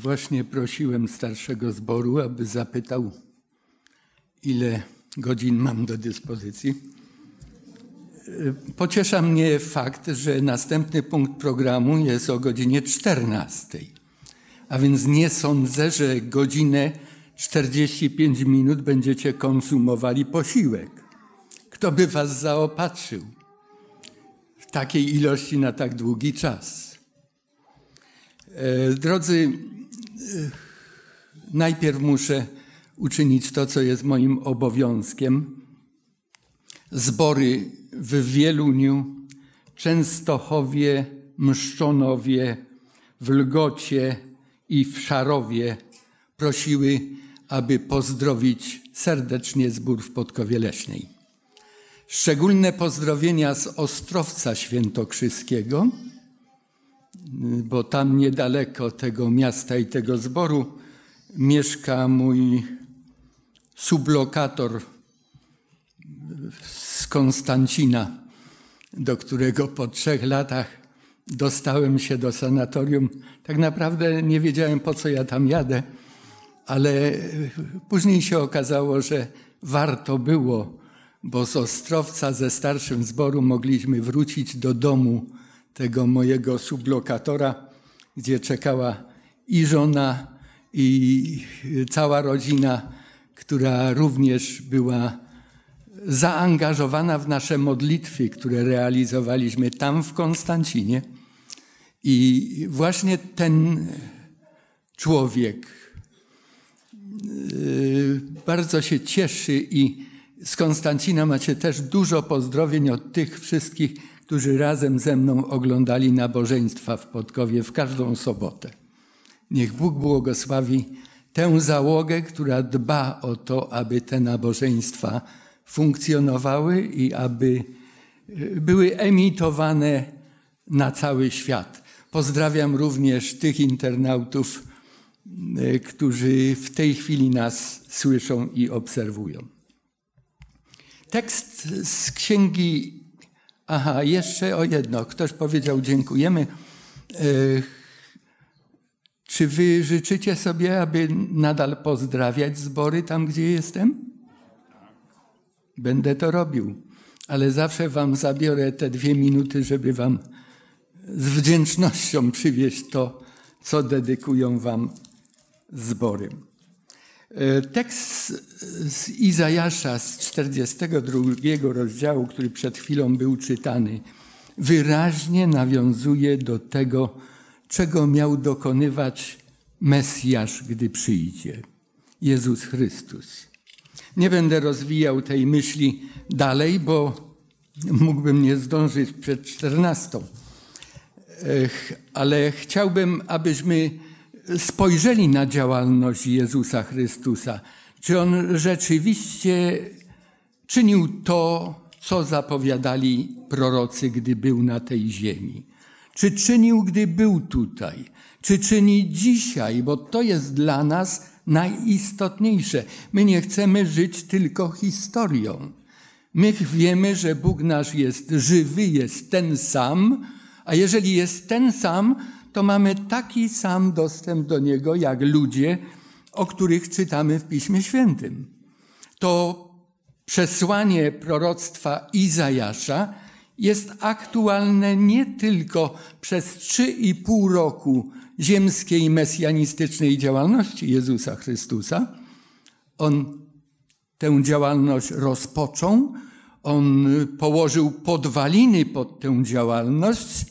Właśnie prosiłem starszego zboru, aby zapytał, ile godzin mam do dyspozycji. Pociesza mnie fakt, że następny punkt programu jest o godzinie 14. A więc nie sądzę, że godzinę 45 minut będziecie konsumowali posiłek. Kto by was zaopatrzył w takiej ilości na tak długi czas? E, drodzy, najpierw muszę uczynić to, co jest moim obowiązkiem. Zbory w Wieluniu, Częstochowie, Mszczonowie, w Lgocie i w Szarowie prosiły, aby pozdrowić serdecznie zbór w Podkowie Leśnej. Szczególne pozdrowienia z Ostrowca Świętokrzyskiego, bo tam niedaleko tego miasta i tego zboru mieszka mój sublokator z Konstancina, do którego po trzech latach dostałem się do sanatorium. Tak naprawdę nie wiedziałem, po co ja tam jadę, ale później się okazało, że warto było, bo z Ostrowca ze starszym zboru mogliśmy wrócić do domu tego mojego sublokatora, gdzie czekała i żona, i cała rodzina, która również była zaangażowana w nasze modlitwy, które realizowaliśmy tam w Konstancinie. I właśnie ten człowiek yy, bardzo się cieszy i z Konstancina macie też dużo pozdrowień od tych wszystkich, którzy razem ze mną oglądali nabożeństwa w Podkowie w każdą sobotę. Niech Bóg błogosławi tę załogę, która dba o to, aby te nabożeństwa funkcjonowały i aby e, były emitowane na cały świat. Pozdrawiam również tych internautów, e, którzy w tej chwili nas słyszą i obserwują. Tekst z księgi. Aha, jeszcze o jedno. Ktoś powiedział dziękujemy. E, czy wy życzycie sobie, aby nadal pozdrawiać zbory tam, gdzie jestem? Będę to robił, ale zawsze wam zabiorę te dwie minuty, żeby wam z wdzięcznością przywieźć to, co dedykują wam zbory. E, tekst z Izajasza z 42 rozdziału, który przed chwilą był czytany, wyraźnie nawiązuje do tego, czego miał dokonywać Mesjasz, gdy przyjdzie Jezus Chrystus. Nie będę rozwijał tej myśli dalej, bo mógłbym nie zdążyć przed czternastą. Ale chciałbym, abyśmy spojrzeli na działalność Jezusa Chrystusa. Czy on rzeczywiście czynił to, co zapowiadali prorocy, gdy był na tej ziemi? Czy czynił, gdy był tutaj? Czy czyni dzisiaj? Bo to jest dla nas najistotniejsze. My nie chcemy żyć tylko historią. My wiemy, że Bóg nasz jest żywy, jest ten sam, a jeżeli jest ten sam, to mamy taki sam dostęp do Niego, jak ludzie, o których czytamy w Piśmie Świętym. To przesłanie proroctwa Izajasza jest aktualne nie tylko przez trzy i pół roku ziemskiej mesjanistycznej działalności Jezusa Chrystusa. On tę działalność rozpoczął, on położył podwaliny pod tę działalność,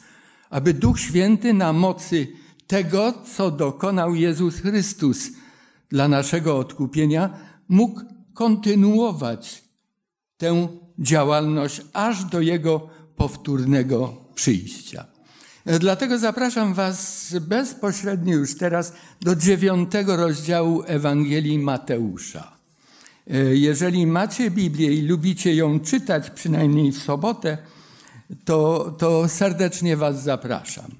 aby Duch Święty na mocy tego, co dokonał Jezus Chrystus dla naszego odkupienia, mógł kontynuować tę działalność aż do Jego powtórnego przyjścia. Dlatego zapraszam Was bezpośrednio już teraz do dziewiątego rozdziału Ewangelii Mateusza. Jeżeli macie Biblię i lubicie ją czytać, przynajmniej w sobotę, to, to serdecznie Was zapraszam.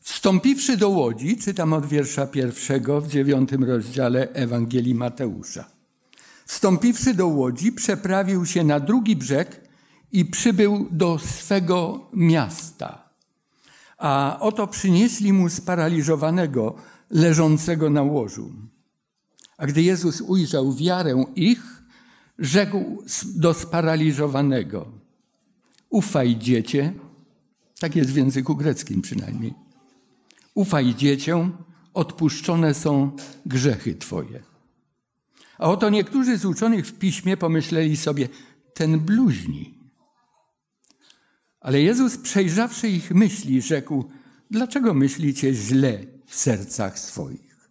Wstąpiwszy do łodzi, czytam od wiersza pierwszego w dziewiątym rozdziale Ewangelii Mateusza. Wstąpiwszy do łodzi, przeprawił się na drugi brzeg i przybył do swego miasta. a oto przynieśli mu sparaliżowanego, leżącego na łożu. A gdy Jezus ujrzał wiarę ich, rzekł do sparaliżowanego: Ufaj, dziecię, tak jest w języku greckim przynajmniej. Ufaj, dziecię, odpuszczone są grzechy Twoje. A oto niektórzy z uczonych w piśmie pomyśleli sobie: Ten bluźni. Ale Jezus, przejrzawszy ich myśli, rzekł: Dlaczego myślicie źle w sercach swoich?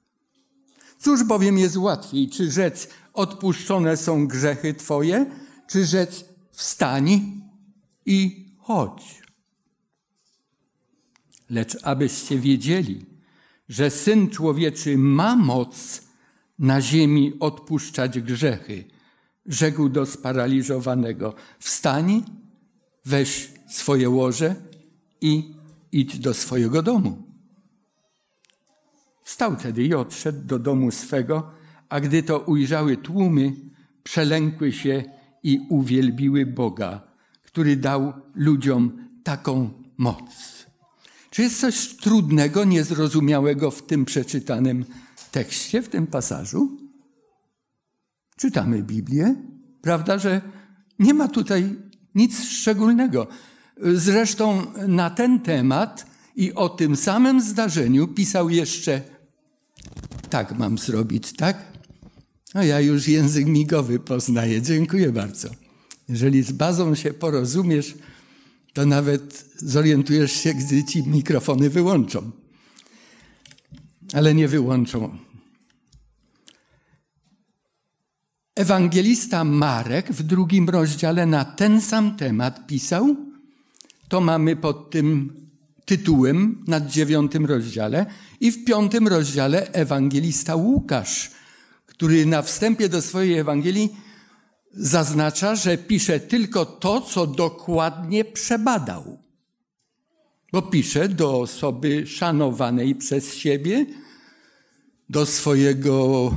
Cóż bowiem jest łatwiej, czy rzec: Odpuszczone są grzechy Twoje, czy rzec: Wstań i chodź. Lecz abyście wiedzieli, że Syn Człowieczy ma moc na ziemi odpuszczać grzechy, rzekł do sparaliżowanego: Wstań, weź swoje łoże i idź do swojego domu. Wstał tedy i odszedł do domu swego, a gdy to ujrzały tłumy, przelękły się i uwielbiły Boga, który dał ludziom taką moc. Czy jest coś trudnego, niezrozumiałego w tym przeczytanym tekście, w tym pasażu? Czytamy Biblię, prawda, że nie ma tutaj nic szczególnego. Zresztą na ten temat i o tym samym zdarzeniu pisał jeszcze tak mam zrobić, tak? No ja już język migowy poznaję. Dziękuję bardzo. Jeżeli z bazą się porozumiesz, to nawet zorientujesz się, gdy ci mikrofony wyłączą. Ale nie wyłączą. Ewangelista Marek w drugim rozdziale na ten sam temat pisał. To mamy pod tym tytułem nad dziewiątym rozdziale. I w piątym rozdziale ewangelista Łukasz, który na wstępie do swojej Ewangelii zaznacza, że pisze tylko to, co dokładnie przebadał. Bo pisze do osoby szanowanej przez siebie, do swojego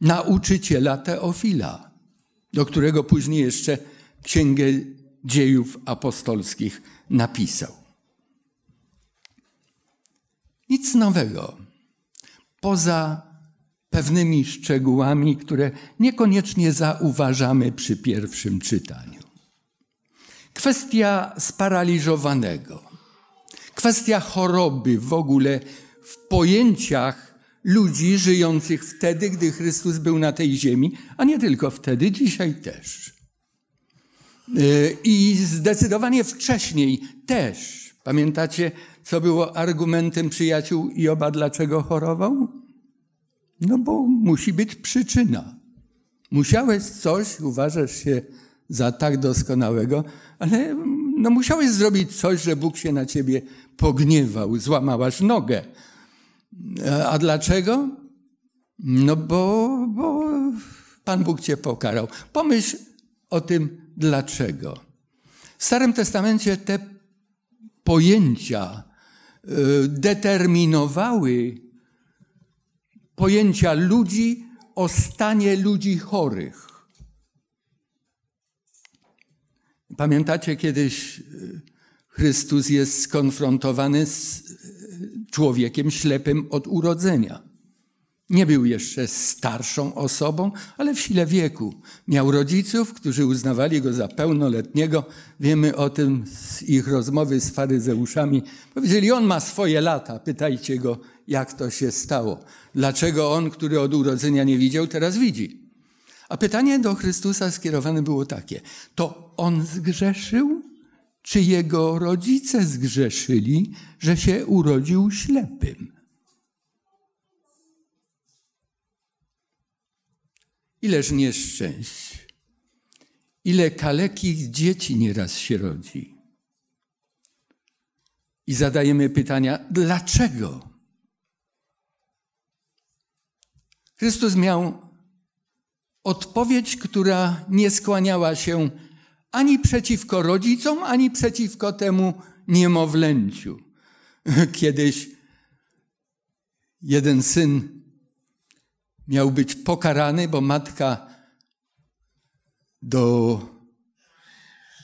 nauczyciela Teofila, do którego później jeszcze Księgę Dziejów Apostolskich napisał. Nic nowego. Poza pewnymi szczegółami, które niekoniecznie zauważamy przy pierwszym czytaniu. Kwestia sparaliżowanego, kwestia choroby w ogóle w pojęciach ludzi żyjących wtedy, gdy Chrystus był na tej ziemi, a nie tylko wtedy, dzisiaj też. I zdecydowanie wcześniej też. Pamiętacie, co było argumentem przyjaciół Joba, dlaczego chorował? No bo musi być przyczyna. Musiałeś coś, uważasz się za tak doskonałego, ale no musiałeś zrobić coś, że Bóg się na ciebie pogniewał, złamałaś nogę. A dlaczego? No bo, bo Pan Bóg cię pokarał. Pomyśl o tym dlaczego. W Starym Testamencie te pojęcia y, determinowały pojęcia ludzi o stanie ludzi chorych. Pamiętacie, kiedyś e, Chrystus jest skonfrontowany z e, człowiekiem ślepym od urodzenia. Nie był jeszcze starszą osobą, ale w sile wieku. Miał rodziców, którzy uznawali go za pełnoletniego. Wiemy o tym z ich rozmowy z faryzeuszami. Powiedzieli, on ma swoje lata, pytajcie go, jak to się stało. Dlaczego on, który od urodzenia nie widział, teraz widzi? A pytanie do Chrystusa skierowane było takie: to on zgrzeszył, czy jego rodzice zgrzeszyli, że się urodził ślepym? Ileż nieszczęść, ile kalekich dzieci nieraz się rodzi. I zadajemy pytania, dlaczego? Chrystus miał odpowiedź, która nie skłaniała się ani przeciwko rodzicom, ani przeciwko temu niemowlęciu. Kiedyś jeden syn miał być pokarany, bo matka do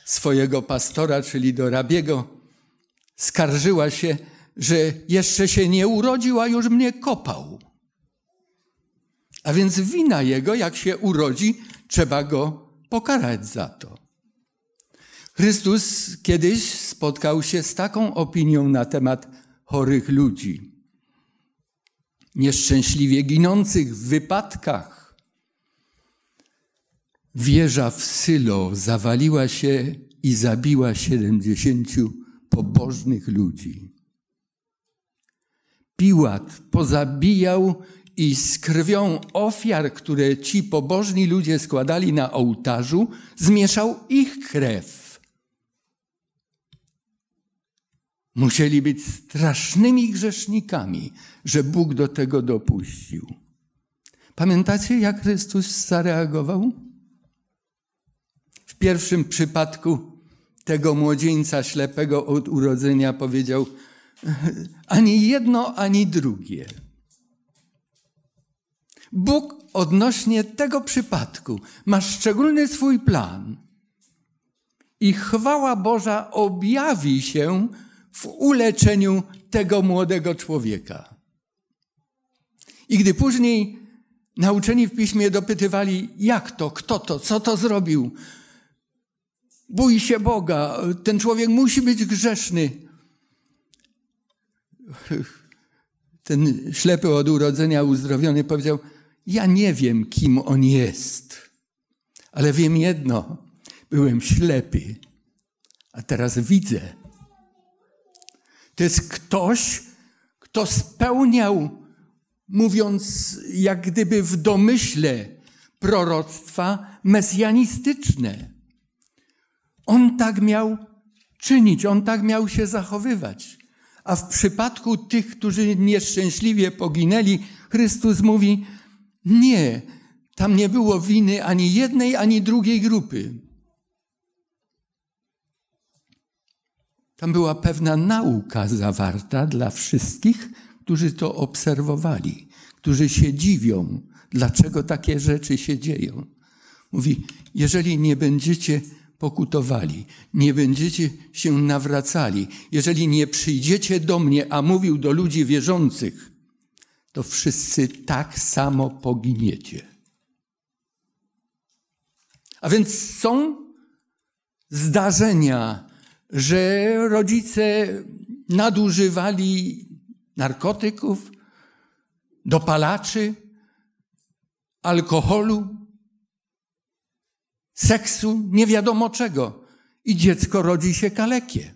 swojego pastora, czyli do rabiego, skarżyła się, że jeszcze się nie urodził, a już mnie kopał. A więc wina jego, jak się urodzi, trzeba go pokarać za to. Chrystus kiedyś spotkał się z taką opinią na temat chorych ludzi, nieszczęśliwie ginących w wypadkach. Wieża w Sylo zawaliła się i zabiła siedemdziesięciu pobożnych ludzi. Piłat pozabijał i z krwią ofiar, które ci pobożni ludzie składali na ołtarzu, zmieszał ich krew. Musieli być strasznymi grzesznikami, że Bóg do tego dopuścił. Pamiętacie, jak Chrystus zareagował? W pierwszym przypadku tego młodzieńca ślepego od urodzenia powiedział: ani jedno, ani drugie. Bóg odnośnie tego przypadku ma szczególny swój plan. I chwała Boża objawi się w uleczeniu tego młodego człowieka. I gdy później nauczeni w piśmie dopytywali, jak to, kto to, co to zrobił, bój się Boga, ten człowiek musi być grzeszny. Ten ślepy od urodzenia uzdrowiony powiedział, ja nie wiem, kim on jest, ale wiem jedno, byłem ślepy, a teraz widzę. To jest ktoś, kto spełniał, mówiąc jak gdyby w domyśle, proroctwa mesjanistyczne. On tak miał czynić, on tak miał się zachowywać. A w przypadku tych, którzy nieszczęśliwie poginęli, Chrystus mówi: Nie, tam nie było winy ani jednej, ani drugiej grupy. Tam była pewna nauka zawarta dla wszystkich, którzy to obserwowali, którzy się dziwią, dlaczego takie rzeczy się dzieją. Mówi: Jeżeli nie będziecie pokutowali, nie będziecie się nawracali, jeżeli nie przyjdziecie do mnie, a mówił do ludzi wierzących, to wszyscy tak samo poginiecie. A więc są zdarzenia, że rodzice nadużywali narkotyków, dopalaczy, alkoholu, seksu, nie wiadomo czego. I dziecko rodzi się kalekie.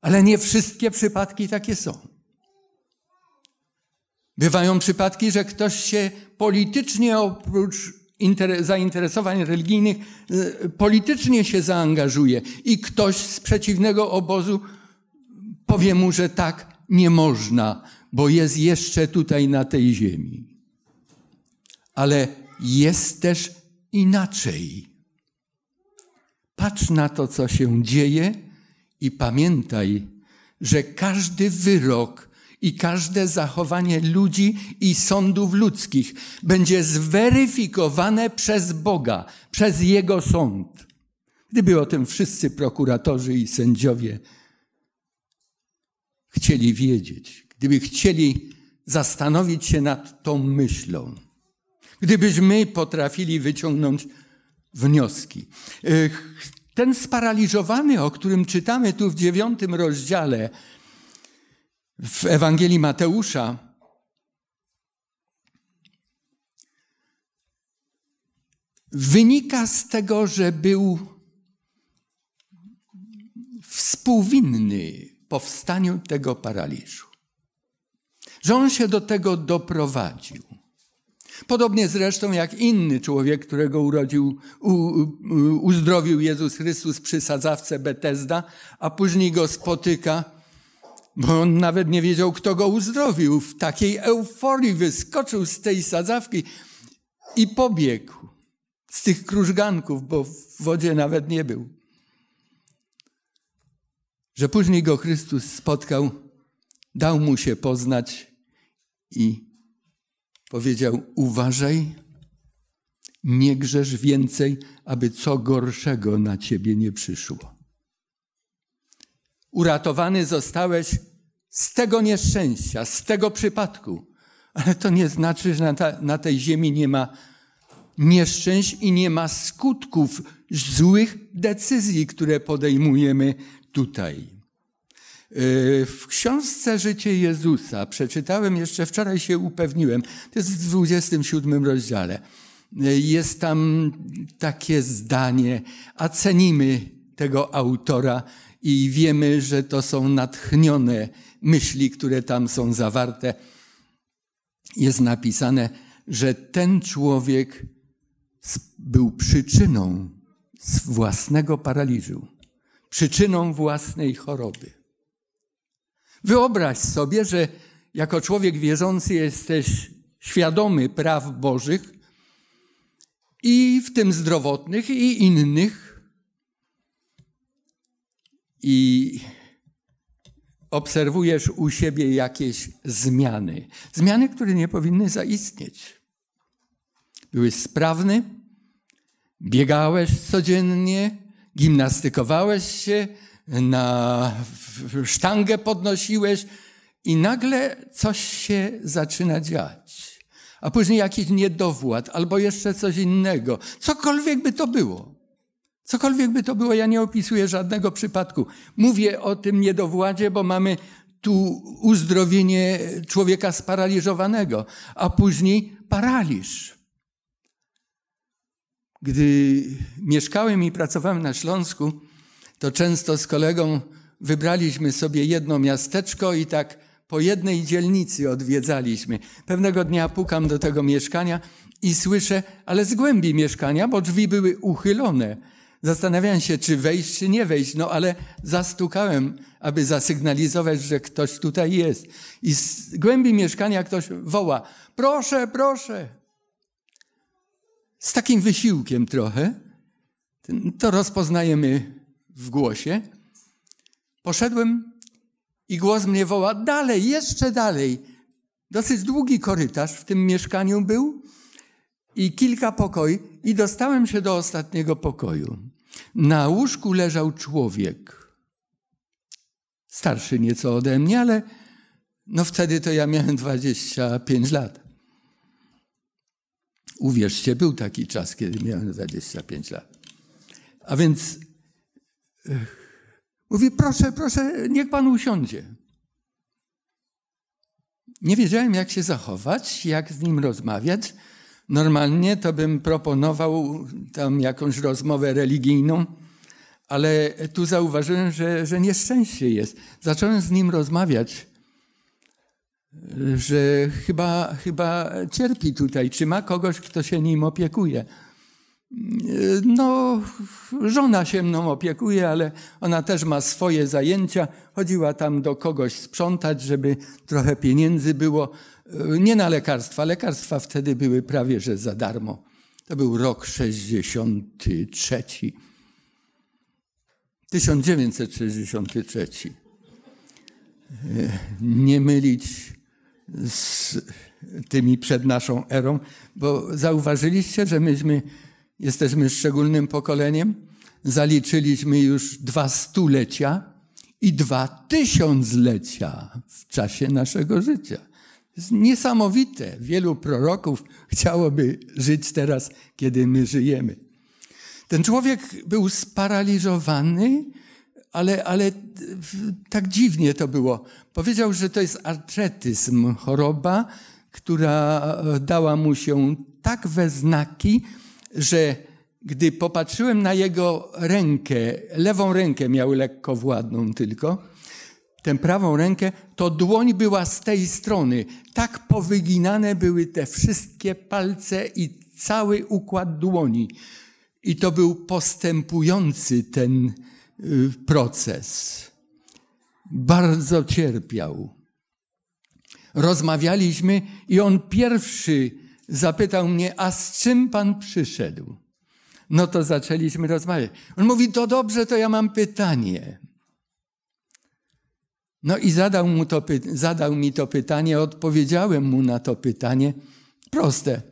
Ale nie wszystkie przypadki takie są. Bywają przypadki, że ktoś się politycznie oprócz zainteresowań religijnych, e, politycznie się zaangażuje i ktoś z przeciwnego obozu powie mu, że tak nie można, bo jest jeszcze tutaj na tej ziemi. Ale jest też inaczej. Patrz na to, co się dzieje i pamiętaj, że każdy wyrok i każde zachowanie ludzi i sądów ludzkich będzie zweryfikowane przez Boga, przez Jego sąd. Gdyby o tym wszyscy prokuratorzy i sędziowie chcieli wiedzieć, gdyby chcieli zastanowić się nad tą myślą, gdybyśmy potrafili wyciągnąć wnioski. Ten sparaliżowany, o którym czytamy tu w dziewiątym rozdziale w Ewangelii Mateusza, wynika z tego, że był współwinny powstaniu tego paraliżu. Że on się do tego doprowadził. Podobnie zresztą jak inny człowiek, którego urodził, uzdrowił Jezus Chrystus przy sadzawce Betesda, a później go spotyka, bo on nawet nie wiedział, kto go uzdrowił. W takiej euforii wyskoczył z tej sadzawki i pobiegł z tych krużganków, bo w wodzie nawet nie był. Że później go Chrystus spotkał, dał mu się poznać i powiedział: Uważaj, nie grzesz więcej, aby co gorszego na ciebie nie przyszło. Uratowany zostałeś z tego nieszczęścia, z tego przypadku. Ale to nie znaczy, że na, ta, na tej ziemi nie ma nieszczęść i nie ma skutków złych decyzji, które podejmujemy tutaj. E, w książce Życie Jezusa, przeczytałem jeszcze wczoraj się upewniłem, to jest w 27 rozdziale. E, jest tam takie zdanie, a cenimy tego autora i wiemy, że to są natchnione myśli, które tam są zawarte. Jest napisane, że ten człowiek był przyczyną własnego paraliżu, przyczyną własnej choroby. Wyobraź sobie, że jako człowiek wierzący jesteś świadomy praw Bożych i w tym zdrowotnych i innych. I obserwujesz u siebie jakieś zmiany. Zmiany, które nie powinny zaistnieć. Byłeś sprawny, biegałeś codziennie, gimnastykowałeś się, na sztangę podnosiłeś i nagle coś się zaczyna dziać. A później jakiś niedowład albo jeszcze coś innego. Cokolwiek by to było. Cokolwiek by to było, ja nie opisuję żadnego przypadku. Mówię o tym niedowładzie, bo mamy tu uzdrowienie człowieka sparaliżowanego, a później paraliż. Gdy mieszkałem i pracowałem na Śląsku, to często z kolegą wybraliśmy sobie jedno miasteczko i tak po jednej dzielnicy odwiedzaliśmy. Pewnego dnia pukam do tego mieszkania i słyszę, ale z głębi mieszkania, bo drzwi były uchylone. Zastanawiałem się, czy wejść, czy nie wejść, no ale zastukałem, aby zasygnalizować, że ktoś tutaj jest. I z głębi mieszkania ktoś woła: Proszę, proszę z takim wysiłkiem trochę, to rozpoznajemy w głosie. Poszedłem i głos mnie woła dalej, jeszcze dalej. Dosyć długi korytarz w tym mieszkaniu był i kilka pokoi i dostałem się do ostatniego pokoju. Na łóżku leżał człowiek. Starszy nieco ode mnie, ale no wtedy to ja miałem 25 lat. Uwierzcie, był taki czas, kiedy miałem 25 lat. A więc mówi, proszę, proszę, niech pan usiądzie. Nie wiedziałem, jak się zachować, jak z nim rozmawiać. Normalnie to bym proponował tam jakąś rozmowę religijną, ale tu zauważyłem, że, że nieszczęście jest. Zacząłem z nim rozmawiać że chyba, chyba cierpi tutaj, czy ma kogoś, kto się nim opiekuje. No, żona się mną opiekuje, ale ona też ma swoje zajęcia. Chodziła tam do kogoś sprzątać, żeby trochę pieniędzy było. Nie na lekarstwa. Lekarstwa wtedy były prawie że za darmo. To był rok 63. 1963. Nie mylić z tymi przed naszą erą, bo zauważyliście, że myśmy jesteśmy szczególnym pokoleniem. Zaliczyliśmy już dwa stulecia i dwa tysiąclecia w czasie naszego życia. To jest niesamowite. Wielu proroków chciałoby żyć teraz, kiedy my żyjemy. Ten człowiek był sparaliżowany, ale, ale tak dziwnie to było. Powiedział, że to jest artretyzm, choroba, która dała mu się tak we znaki, że gdy popatrzyłem na jego rękę, lewą rękę miał lekko władną tylko, tę prawą rękę, to dłoń była z tej strony. Tak powyginane były te wszystkie palce i cały układ dłoni. I to był postępujący ten Y, proces. Bardzo cierpiał. Rozmawialiśmy i on pierwszy zapytał mnie, a z czym pan przyszedł? No to zaczęliśmy rozmawiać. On mówi, to dobrze, to ja mam pytanie. No i zadał, mu to, zadał mi to pytanie, odpowiedziałem mu na to pytanie. Proste.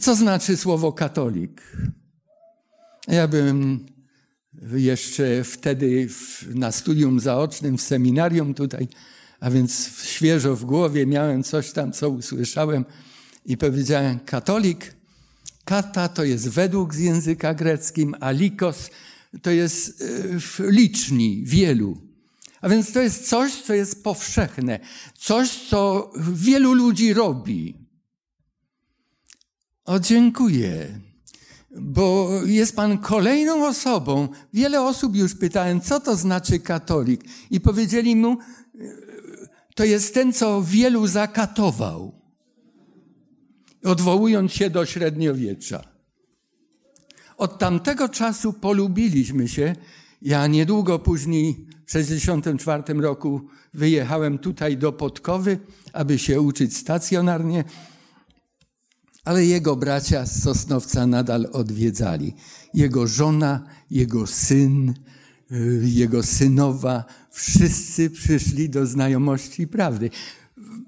Co znaczy słowo katolik? Ja byłem jeszcze wtedy na studium zaocznym w seminarium tutaj, a więc świeżo w głowie miałem coś tam, co usłyszałem i powiedziałem katolik, kata to jest według z języka greckim, a likos to jest e, liczni, wielu. A więc to jest coś, co jest powszechne, coś, co wielu ludzi robi. O, dziękuję, bo jest Pan kolejną osobą. Wiele osób już pytałem, co to znaczy katolik, i powiedzieli mu, to jest ten, co wielu zakatował, odwołując się do średniowiecza. Od tamtego czasu polubiliśmy się. Ja niedługo później, w 1964 roku, wyjechałem tutaj do Podkowy, aby się uczyć stacjonarnie ale jego bracia z Sosnowca nadal odwiedzali. Jego żona, jego syn, y, jego synowa, wszyscy przyszli do znajomości prawdy.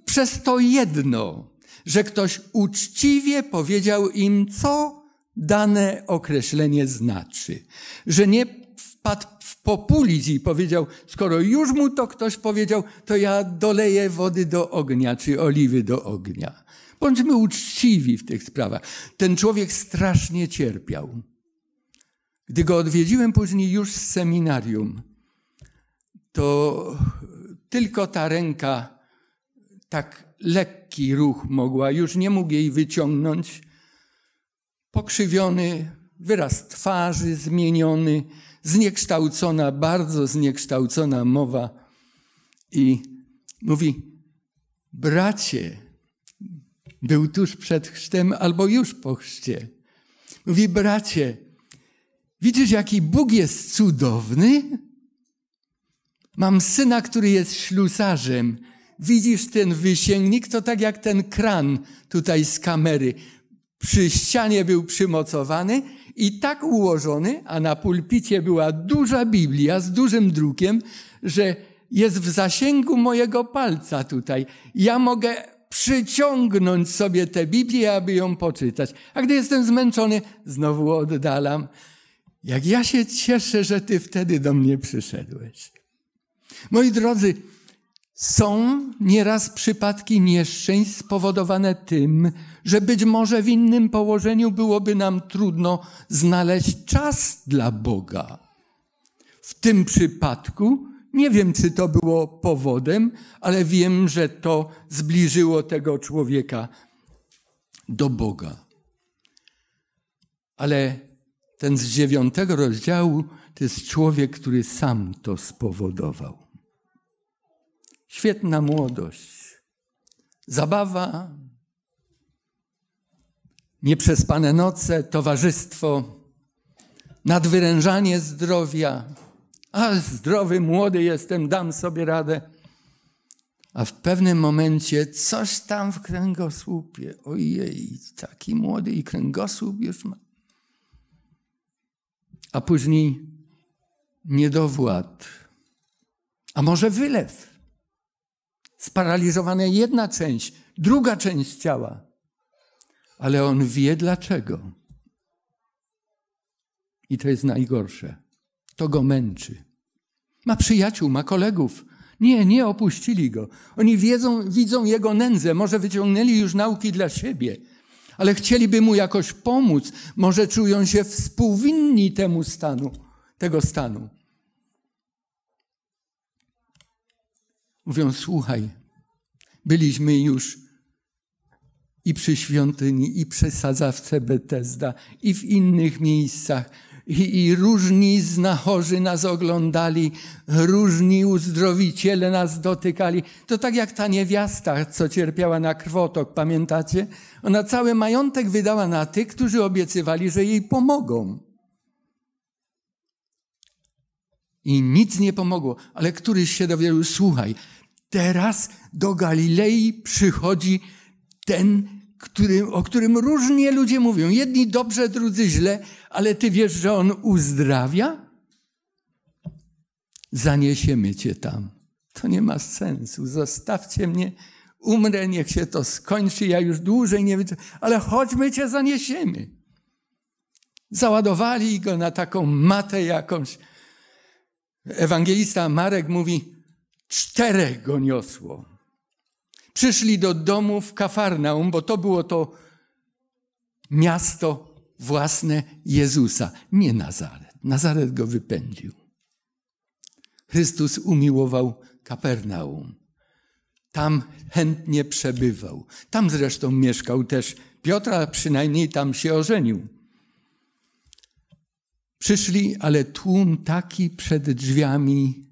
Przez to jedno, że ktoś uczciwie powiedział im, co dane określenie znaczy. Że nie wpadł w populizm i powiedział, skoro już mu to ktoś powiedział, to ja doleję wody do ognia, czy oliwy do ognia. Bądźmy uczciwi w tych sprawach. Ten człowiek strasznie cierpiał. Gdy go odwiedziłem później już z seminarium, to tylko ta ręka, tak lekki ruch mogła, już nie mógł jej wyciągnąć. Pokrzywiony, wyraz twarzy zmieniony, zniekształcona, bardzo zniekształcona mowa. I mówi: Bracie, był tuż przed chrztem albo już po chrzcie. Mówi, bracie, widzisz, jaki Bóg jest cudowny? Mam syna, który jest ślusarzem. Widzisz ten wysięgnik? To tak jak ten kran tutaj z kamery. Przy ścianie był przymocowany i tak ułożony, a na pulpicie była duża Biblia z dużym drukiem, że jest w zasięgu mojego palca tutaj. Ja mogę przyciągnąć sobie tę Biblię, aby ją poczytać. A gdy jestem zmęczony, znowu oddalam. Jak ja się cieszę, że Ty wtedy do mnie przyszedłeś. Moi drodzy, są nieraz przypadki nieszczęść spowodowane tym, że być może w innym położeniu byłoby nam trudno znaleźć czas dla Boga. W tym przypadku nie wiem, czy to było powodem, ale wiem, że to zbliżyło tego człowieka do Boga. Ale ten z dziewiątego rozdziału to jest człowiek, który sam to spowodował. Świetna młodość, zabawa, nieprzespane noce, towarzystwo, nadwyrężanie zdrowia, a zdrowy, młody jestem, dam sobie radę. A w pewnym momencie coś tam w kręgosłupie. Ojej, taki młody i kręgosłup już ma. A później niedowład. A może wylew. Sparaliżowana jedna część, druga część ciała. Ale on wie dlaczego. I to jest najgorsze. To go męczy. Ma przyjaciół, ma kolegów. Nie, nie opuścili go. Oni wiedzą, widzą jego nędzę, może wyciągnęli już nauki dla siebie, ale chcieliby mu jakoś pomóc. Może czują się współwinni temu stanu, tego stanu. Mówią, słuchaj, byliśmy już i przy świątyni, i przy sadzawce Betesda, i w innych miejscach i, i różni znachorzy nas oglądali, różni uzdrowiciele nas dotykali. To tak jak ta niewiasta, co cierpiała na krwotok, pamiętacie? Ona cały majątek wydała na tych, którzy obiecywali, że jej pomogą. I nic nie pomogło, ale któryś się dowiedział, słuchaj, teraz do Galilei przychodzi ten, który, o którym różnie ludzie mówią. Jedni dobrze, drudzy źle, ale ty wiesz, że on uzdrawia? Zaniesiemy cię tam. To nie ma sensu. Zostawcie mnie, umrę, niech się to skończy. Ja już dłużej nie wiem, ale chodźmy cię zaniesiemy. Załadowali go na taką matę jakąś. Ewangelista Marek mówi, czterech go niosło. Przyszli do domu w Kafarnaum, bo to było to miasto własne Jezusa, nie Nazaret. Nazaret go wypędził. Chrystus umiłował Kapernaum. Tam chętnie przebywał. Tam zresztą mieszkał też Piotra, przynajmniej tam się ożenił. Przyszli, ale tłum taki przed drzwiami,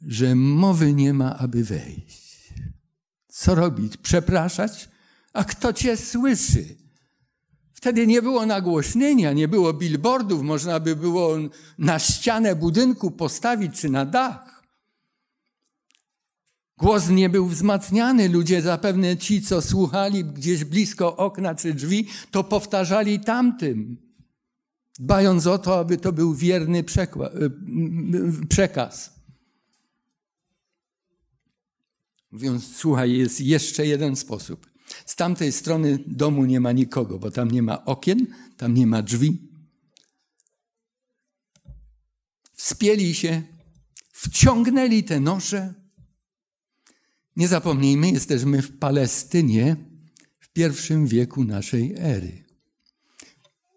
że mowy nie ma, aby wejść. Co robić? Przepraszać? A kto cię słyszy? Wtedy nie było nagłośnienia, nie było billboardów, można by było na ścianę budynku postawić czy na dach. Głos nie był wzmacniany. Ludzie, zapewne ci, co słuchali gdzieś blisko okna czy drzwi, to powtarzali tamtym, dbając o to, aby to był wierny przekaz. Mówiąc, słuchaj, jest jeszcze jeden sposób. Z tamtej strony domu nie ma nikogo, bo tam nie ma okien, tam nie ma drzwi. Wspięli się, wciągnęli te nosze. Nie zapomnijmy, jesteśmy w Palestynie w pierwszym wieku naszej ery.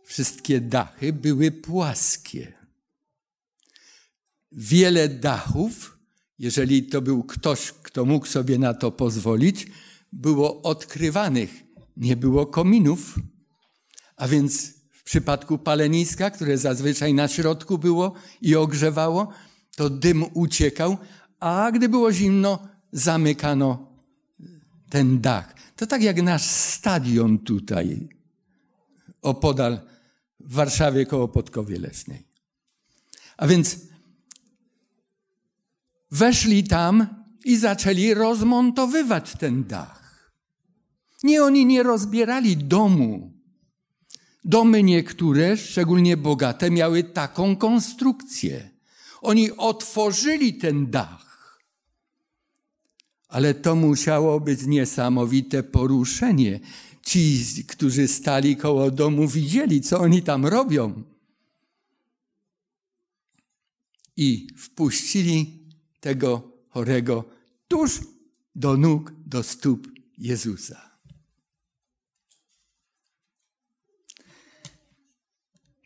Wszystkie dachy były płaskie. Wiele dachów, jeżeli to był ktoś, kto mógł sobie na to pozwolić, było odkrywanych, nie było kominów, a więc w przypadku paleniska, które zazwyczaj na środku było i ogrzewało, to dym uciekał, a gdy było zimno, zamykano ten dach. To tak jak nasz stadion tutaj, opodal w Warszawie koło Podkowie Leśnej. A więc weszli tam i zaczęli rozmontowywać ten dach. Nie, oni nie rozbierali domu. Domy niektóre, szczególnie bogate, miały taką konstrukcję. Oni otworzyli ten dach. Ale to musiało być niesamowite poruszenie. Ci, którzy stali koło domu, widzieli, co oni tam robią. I wpuścili tego chorego tuż do nóg, do stóp Jezusa.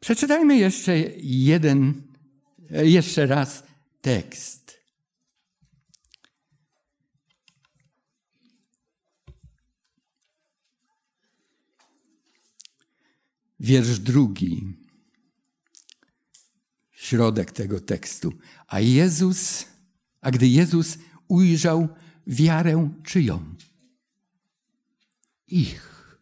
Przeczytajmy jeszcze jeden, jeszcze raz tekst. Wiersz drugi, środek tego tekstu. A Jezus, a gdy Jezus ujrzał wiarę czyją? Ich.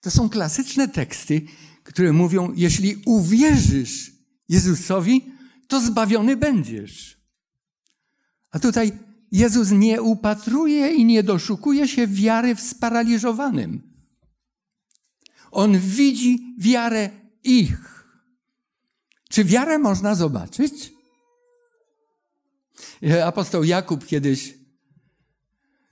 To są klasyczne teksty, które mówią: Jeśli uwierzysz Jezusowi, to zbawiony będziesz. A tutaj Jezus nie upatruje i nie doszukuje się wiary w sparaliżowanym. On widzi wiarę ich. Czy wiarę można zobaczyć? Apostoł Jakub kiedyś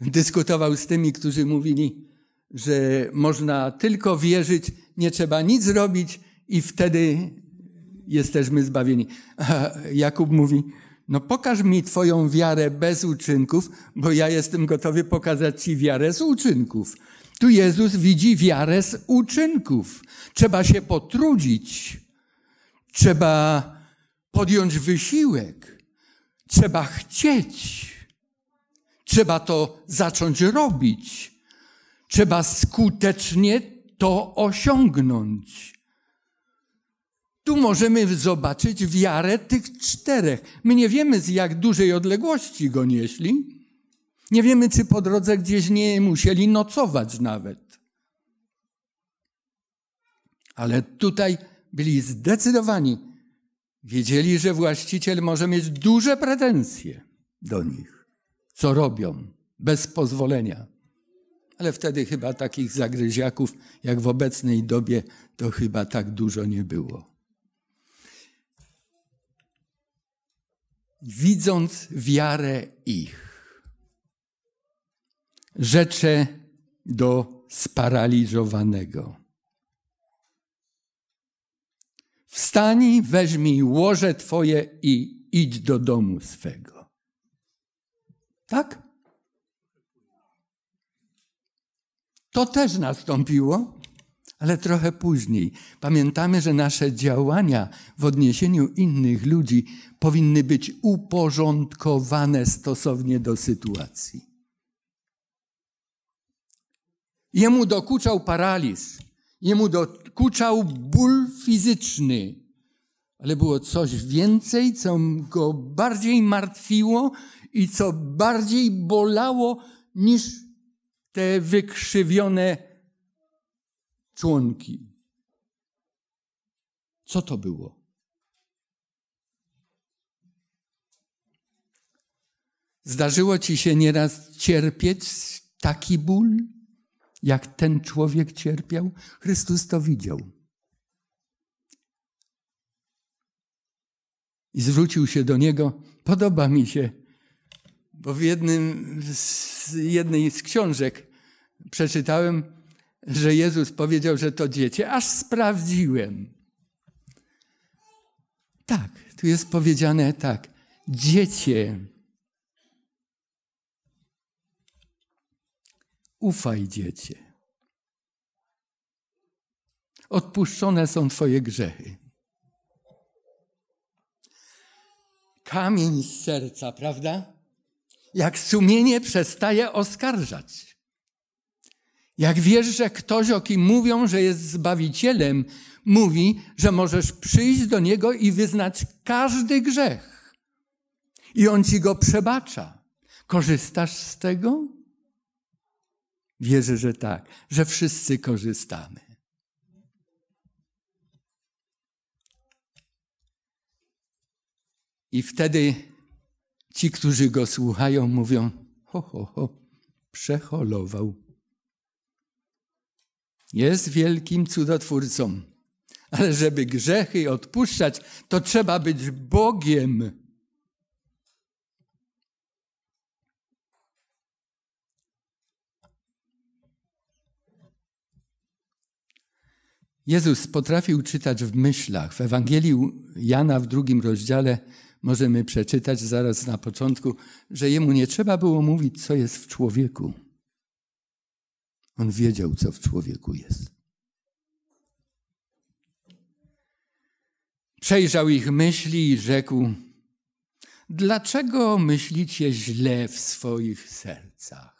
dyskutował z tymi, którzy mówili, że można tylko wierzyć, nie trzeba nic robić i wtedy jesteśmy zbawieni. A Jakub mówi, no pokaż mi Twoją wiarę bez uczynków, bo ja jestem gotowy pokazać Ci wiarę z uczynków. Tu Jezus widzi wiarę z uczynków. Trzeba się potrudzić. Trzeba podjąć wysiłek. Trzeba chcieć. Trzeba to zacząć robić. Trzeba skutecznie to osiągnąć. Tu możemy zobaczyć wiarę tych czterech. My nie wiemy, z jak dużej odległości go nieśli. Nie wiemy, czy po drodze gdzieś nie musieli nocować nawet. Ale tutaj byli zdecydowani. Wiedzieli, że właściciel może mieć duże pretensje do nich. Co robią bez pozwolenia ale wtedy chyba takich zagryziaków jak w obecnej dobie to chyba tak dużo nie było. Widząc wiarę ich, rzecze do sparaliżowanego. Wstań, weźmij łoże twoje i idź do domu swego. Tak? To też nastąpiło, ale trochę później. Pamiętamy, że nasze działania w odniesieniu innych ludzi powinny być uporządkowane stosownie do sytuacji. Jemu dokuczał paraliż, jemu dokuczał ból fizyczny, ale było coś więcej, co go bardziej martwiło i co bardziej bolało niż te wykrzywione członki. Co to było? Zdarzyło ci się nieraz cierpieć taki ból, jak ten człowiek cierpiał? Chrystus to widział. I zwrócił się do niego. Podoba mi się, bo w jednym z, jednej z książek przeczytałem, że Jezus powiedział, że to dziecię, aż sprawdziłem. Tak, tu jest powiedziane tak. Dziecię, ufaj dziecię. Odpuszczone są Twoje grzechy. Kamień z serca, prawda? Jak sumienie przestaje oskarżać. Jak wiesz, że ktoś, o kim mówią, że jest Zbawicielem, mówi, że możesz przyjść do Niego i wyznać każdy grzech. I On ci go przebacza. Korzystasz z tego? Wierzę, że tak, że wszyscy korzystamy. I wtedy ci, którzy go słuchają, mówią: ho, ho, ho, przeholował. Jest wielkim cudotwórcą, ale żeby grzechy odpuszczać, to trzeba być Bogiem. Jezus potrafił czytać w myślach. W Ewangelii Jana w drugim rozdziale możemy przeczytać zaraz na początku, że jemu nie trzeba było mówić, co jest w człowieku. On wiedział, co w człowieku jest. Przejrzał ich myśli i rzekł: Dlaczego myślicie źle w swoich sercach?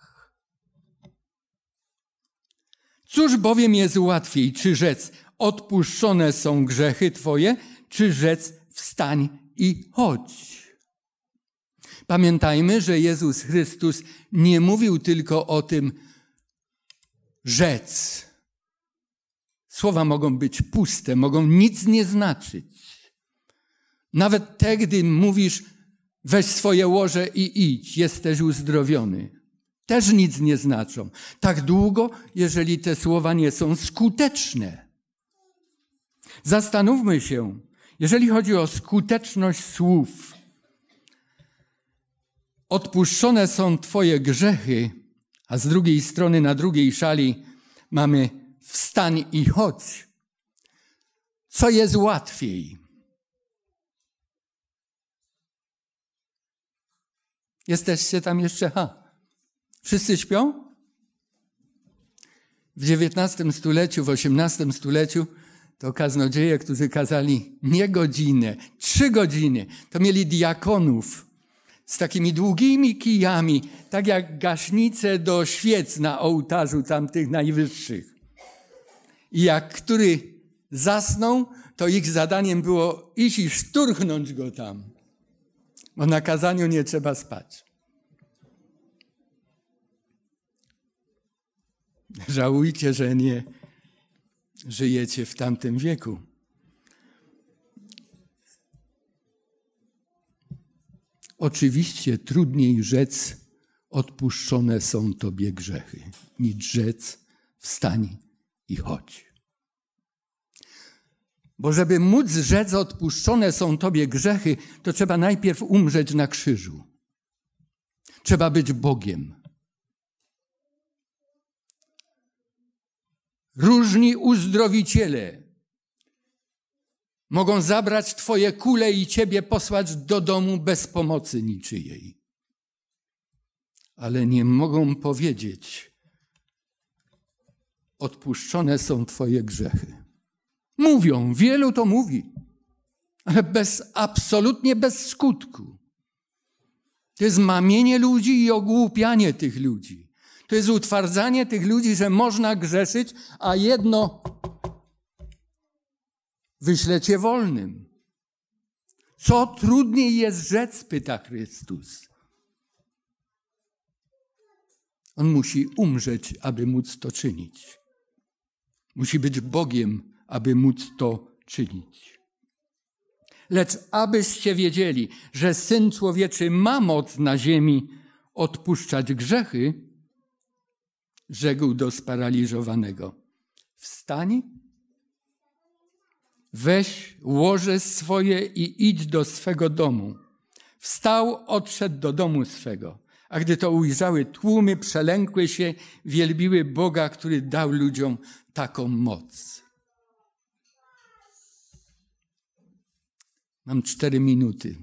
Cóż bowiem jest łatwiej, czy rzec, odpuszczone są grzechy Twoje, czy rzec, wstań i chodź. Pamiętajmy, że Jezus Chrystus nie mówił tylko o tym, rzec. Słowa mogą być puste, mogą nic nie znaczyć. Nawet te, gdy mówisz, weź swoje łoże i idź, jesteś uzdrowiony. Też nic nie znaczą. Tak długo, jeżeli te słowa nie są skuteczne. Zastanówmy się, jeżeli chodzi o skuteczność słów. Odpuszczone są Twoje grzechy, a z drugiej strony, na drugiej szali mamy wstań i chodź. Co jest łatwiej? Jesteście tam jeszcze? Ha. Wszyscy śpią? W XIX stuleciu, w XVIII stuleciu to kaznodzieje, którzy kazali nie godzinę, trzy godziny, to mieli diakonów, z takimi długimi kijami, tak jak gaśnice do świec na ołtarzu tamtych najwyższych. I jak który zasnął, to ich zadaniem było iść i szturchnąć go tam. Bo na kazaniu nie trzeba spać. Żałujcie, że nie żyjecie w tamtym wieku. Oczywiście trudniej rzec, odpuszczone są Tobie grzechy, niż rzec, wstań i chodź. Bo żeby móc rzec, odpuszczone są Tobie grzechy, to trzeba najpierw umrzeć na krzyżu. Trzeba być Bogiem. Różni uzdrowiciele mogą zabrać Twoje kule i Ciebie posłać do domu bez pomocy niczyjej. Ale nie mogą powiedzieć, odpuszczone są Twoje grzechy. Mówią, wielu to mówi, ale bez, absolutnie bez skutku. To jest mamienie ludzi i ogłupianie tych ludzi. To jest utwardzanie tych ludzi, że można grzeszyć, a jedno wyślecie wolnym. Co trudniej jest rzec, pyta Chrystus. On musi umrzeć, aby móc to czynić. Musi być Bogiem, aby móc to czynić. Lecz abyście wiedzieli, że Syn Człowieczy ma moc na ziemi odpuszczać grzechy, rzekł do sparaliżowanego. Wstań, weź łoże swoje i idź do swego domu. Wstał, odszedł do domu swego. A gdy to ujrzały tłumy, przelękły się, wielbiły Boga, który dał ludziom taką moc. Mam cztery minuty.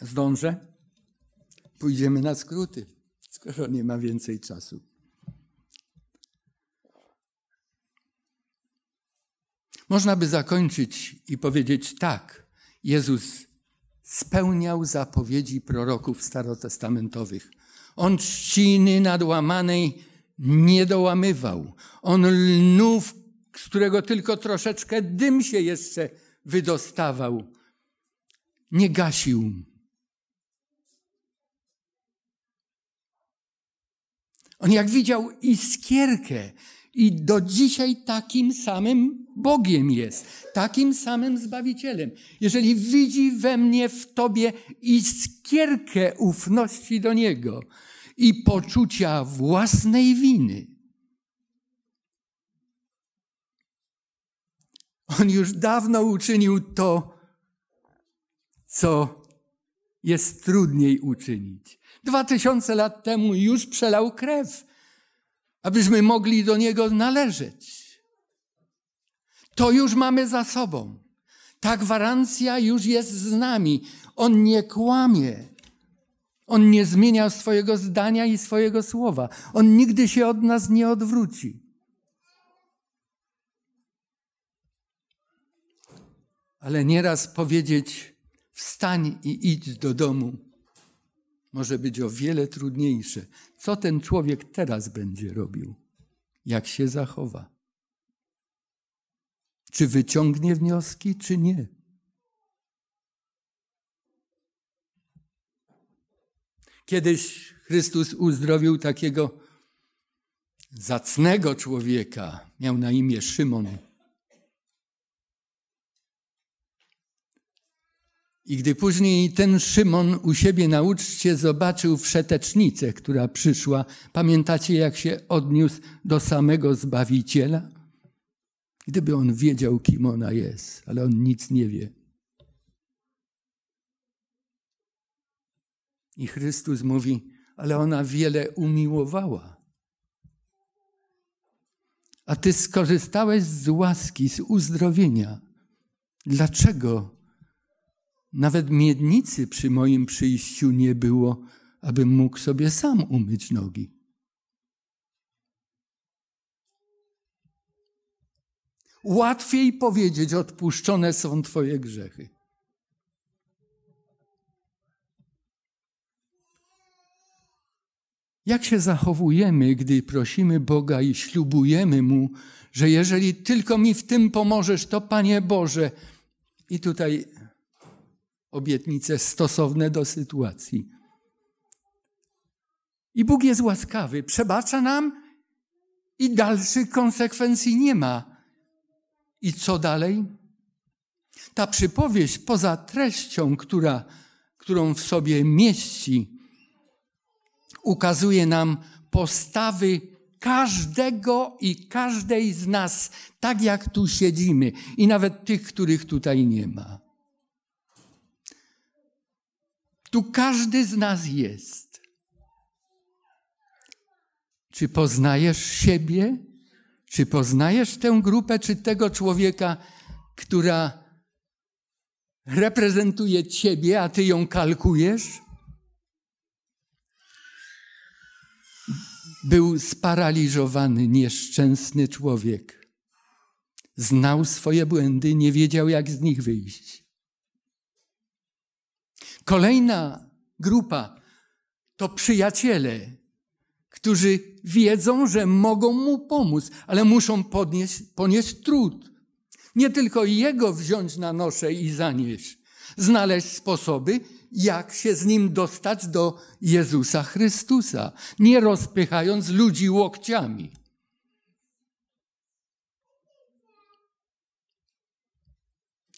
Zdążę? Pójdziemy na skróty, skoro nie ma więcej czasu. Można by zakończyć i powiedzieć tak. Jezus spełniał zapowiedzi proroków starotestamentowych. On trzciny nadłamanej nie dołamywał. On lnów, z którego tylko troszeczkę dym się jeszcze wydostawał, nie gasił. On jak widział iskierkę i do dzisiaj takim samym Bogiem jest, takim samym Zbawicielem. Jeżeli widzi we mnie, w Tobie iskierkę ufności do Niego i poczucia własnej winy, On już dawno uczynił to, co jest trudniej uczynić. Dwa tysiące lat temu już przelał krew, abyśmy mogli do Niego należeć. To już mamy za sobą. Ta gwarancja już jest z nami. On nie kłamie. On nie zmienia swojego zdania i swojego słowa. On nigdy się od nas nie odwróci. Ale nieraz powiedzieć, wstań i idź do domu, może być o wiele trudniejsze. Co ten człowiek teraz będzie robił? Jak się zachowa? Czy wyciągnie wnioski, czy nie? Kiedyś Chrystus uzdrowił takiego zacnego człowieka, miał na imię Szymon. I gdy później ten Szymon u siebie na uczcie zobaczył wszetecznicę, która przyszła, pamiętacie jak się odniósł do samego Zbawiciela? Gdyby on wiedział, kim ona jest, ale on nic nie wie. I Chrystus mówi, ale ona wiele umiłowała. A ty skorzystałeś z łaski, z uzdrowienia. Dlaczego nawet miednicy przy moim przyjściu nie było, abym mógł sobie sam umyć nogi? Łatwiej powiedzieć, odpuszczone są Twoje grzechy. Jak się zachowujemy, gdy prosimy Boga i ślubujemy Mu, że jeżeli tylko mi w tym pomożesz, to Panie Boże. I tutaj obietnice stosowne do sytuacji. I Bóg jest łaskawy, przebacza nam i dalszych konsekwencji nie ma. I co dalej? Ta przypowieść, poza treścią, która, którą w sobie mieści, ukazuje nam postawy każdego i każdej z nas, tak jak tu siedzimy, i nawet tych, których tutaj nie ma. Tu każdy z nas jest. Czy poznajesz siebie? Czy poznajesz tę grupę, czy tego człowieka, która reprezentuje ciebie, a ty ją kalkujesz? Był sparaliżowany, nieszczęsny człowiek. Znał swoje błędy, nie wiedział, jak z nich wyjść. Kolejna grupa to przyjaciele, którzy wiedzą, że mogą mu pomóc, ale muszą podnieść, ponieść trud. Nie tylko jego wziąć na noszę i zanieść, znaleźć sposoby, jak się z nim dostać do Jezusa Chrystusa, nie rozpychając ludzi łokciami.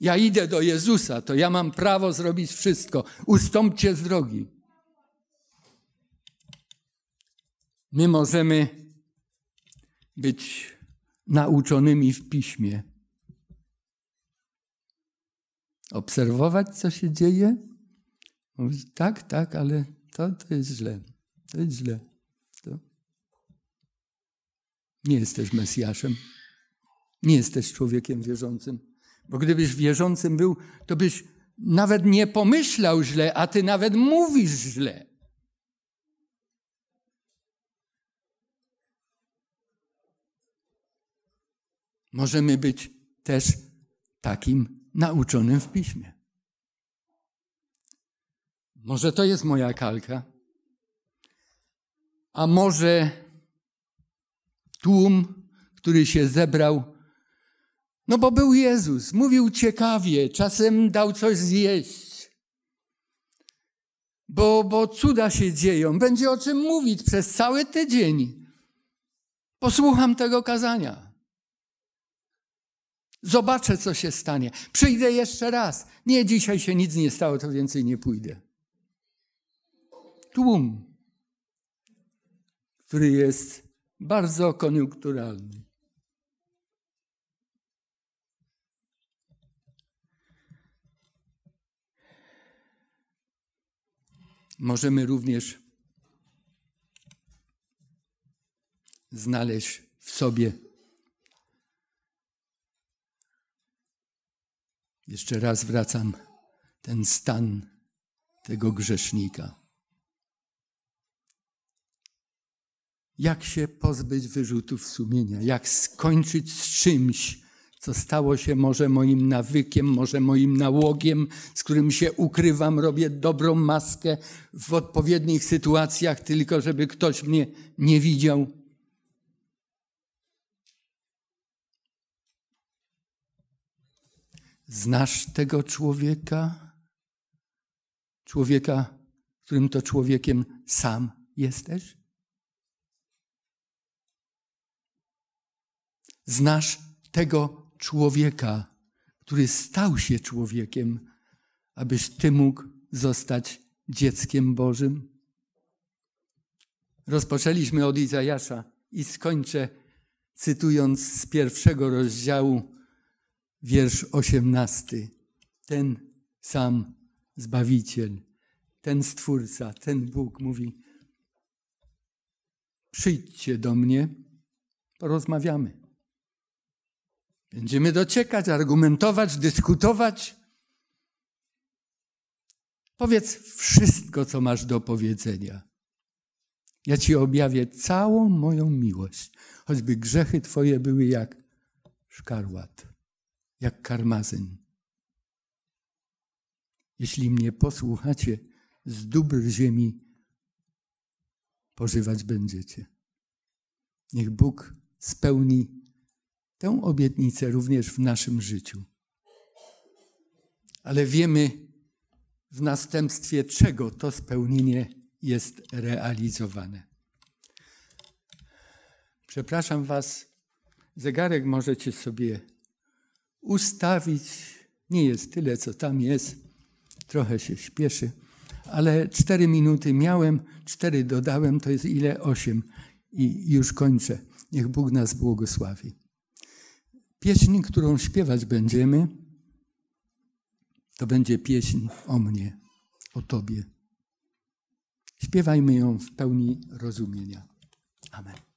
Ja idę do Jezusa, to ja mam prawo zrobić wszystko. Ustąpcie z drogi. My możemy być nauczonymi w piśmie. Obserwować, co się dzieje. Mówić, tak, tak, ale to, to jest źle. To jest źle. To... Nie jesteś Mesjaszem. Nie jesteś człowiekiem wierzącym. Bo gdybyś wierzącym był, to byś nawet nie pomyślał źle, a ty nawet mówisz źle. Możemy być też takim nauczonym w piśmie. Może to jest moja kalka, a może tłum, który się zebrał, no bo był Jezus, mówił ciekawie, czasem dał coś zjeść, bo, bo cuda się dzieją, będzie o czym mówić przez cały tydzień. Posłucham tego kazania. Zobaczę, co się stanie. Przyjdę jeszcze raz. Nie, dzisiaj się nic nie stało, to więcej nie pójdę. Tłum, który jest bardzo koniunkturalny. Możemy również znaleźć w sobie Jeszcze raz wracam, ten stan tego grzesznika. Jak się pozbyć wyrzutów sumienia? Jak skończyć z czymś, co stało się może moim nawykiem, może moim nałogiem, z którym się ukrywam, robię dobrą maskę w odpowiednich sytuacjach, tylko żeby ktoś mnie nie widział? Znasz tego człowieka? Człowieka, którym to człowiekiem sam jesteś? Znasz tego człowieka, który stał się człowiekiem, abyś ty mógł zostać dzieckiem Bożym? Rozpoczęliśmy od Izajasza i skończę cytując z pierwszego rozdziału wiersz osiemnasty. Ten sam Zbawiciel, ten Stwórca, ten Bóg mówi: Przyjdźcie do mnie, porozmawiamy. Będziemy dociekać, argumentować, dyskutować. Powiedz wszystko, co masz do powiedzenia. Ja ci objawię całą moją miłość, choćby grzechy Twoje były jak szkarłat jak karmazyn. Jeśli mnie posłuchacie, z dóbr ziemi pożywać będziecie. Niech Bóg spełni tę obietnicę również w naszym życiu. Ale wiemy w następstwie czego to spełnienie jest realizowane. Przepraszam Was, zegarek możecie sobie ustawić. Nie jest tyle, co tam jest. Trochę się śpieszy, ale cztery minuty miałem, cztery dodałem, to jest ile? Osiem. I już kończę. Niech Bóg nas błogosławi. Pieśń, którą śpiewać będziemy, to będzie pieśń o mnie, o Tobie. Śpiewajmy ją w pełni rozumienia. Amen.